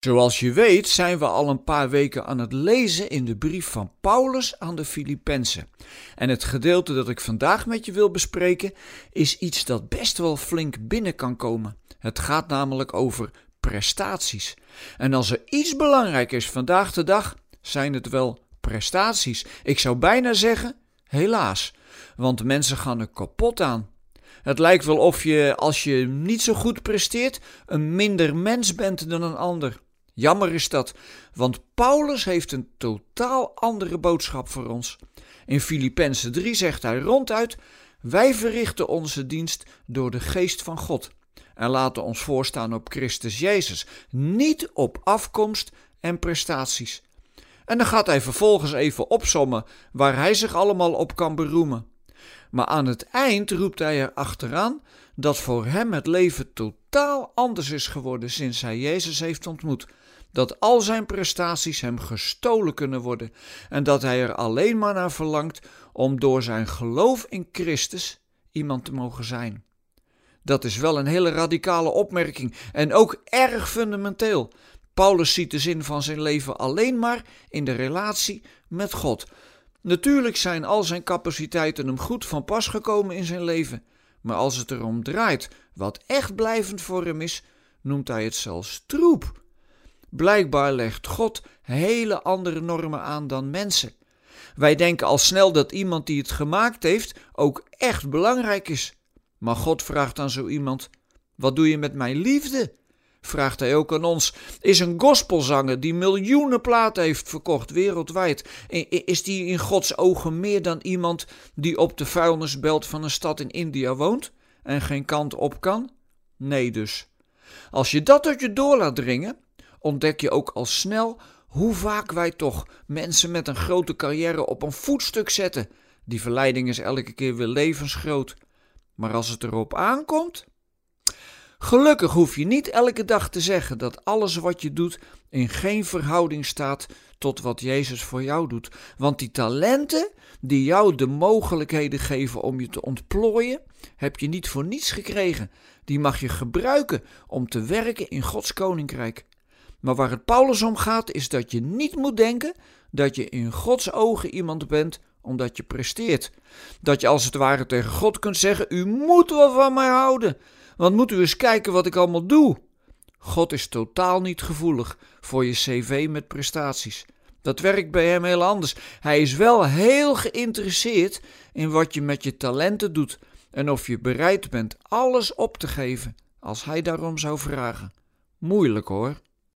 Zoals je weet zijn we al een paar weken aan het lezen in de brief van Paulus aan de Filippenzen. En het gedeelte dat ik vandaag met je wil bespreken is iets dat best wel flink binnen kan komen. Het gaat namelijk over prestaties. En als er iets belangrijk is vandaag de dag, zijn het wel prestaties. Ik zou bijna zeggen, helaas, want mensen gaan er kapot aan. Het lijkt wel of je, als je niet zo goed presteert, een minder mens bent dan een ander. Jammer is dat, want Paulus heeft een totaal andere boodschap voor ons. In Filippenzen 3 zegt hij ronduit: Wij verrichten onze dienst door de geest van God en laten ons voorstaan op Christus Jezus, niet op afkomst en prestaties. En dan gaat hij vervolgens even opsommen waar hij zich allemaal op kan beroemen. Maar aan het eind roept hij er achteraan dat voor hem het leven totaal anders is geworden sinds hij Jezus heeft ontmoet dat al zijn prestaties hem gestolen kunnen worden en dat hij er alleen maar naar verlangt om door zijn geloof in Christus iemand te mogen zijn. Dat is wel een hele radicale opmerking en ook erg fundamenteel. Paulus ziet de zin van zijn leven alleen maar in de relatie met God. Natuurlijk zijn al zijn capaciteiten hem goed van pas gekomen in zijn leven, maar als het erom draait wat echt blijvend voor hem is, noemt hij het zelfs troep. Blijkbaar legt God hele andere normen aan dan mensen. Wij denken al snel dat iemand die het gemaakt heeft ook echt belangrijk is. Maar God vraagt aan zo iemand: Wat doe je met mijn liefde? Vraagt hij ook aan ons: Is een gospelzanger die miljoenen platen heeft verkocht wereldwijd, is die in Gods ogen meer dan iemand die op de vuilnisbelt van een stad in India woont en geen kant op kan? Nee, dus. Als je dat tot je door laat dringen, ontdek je ook al snel hoe vaak wij toch mensen met een grote carrière op een voetstuk zetten. Die verleiding is elke keer weer levensgroot. Maar als het erop aankomt. Gelukkig hoef je niet elke dag te zeggen dat alles wat je doet in geen verhouding staat tot wat Jezus voor jou doet. Want die talenten die jou de mogelijkheden geven om je te ontplooien, heb je niet voor niets gekregen. Die mag je gebruiken om te werken in Gods koninkrijk. Maar waar het Paulus om gaat, is dat je niet moet denken dat je in Gods ogen iemand bent omdat je presteert. Dat je als het ware tegen God kunt zeggen: U moet wel van mij houden, want moet u eens kijken wat ik allemaal doe. God is totaal niet gevoelig voor je cv met prestaties. Dat werkt bij hem heel anders. Hij is wel heel geïnteresseerd in wat je met je talenten doet en of je bereid bent alles op te geven als hij daarom zou vragen. Moeilijk hoor.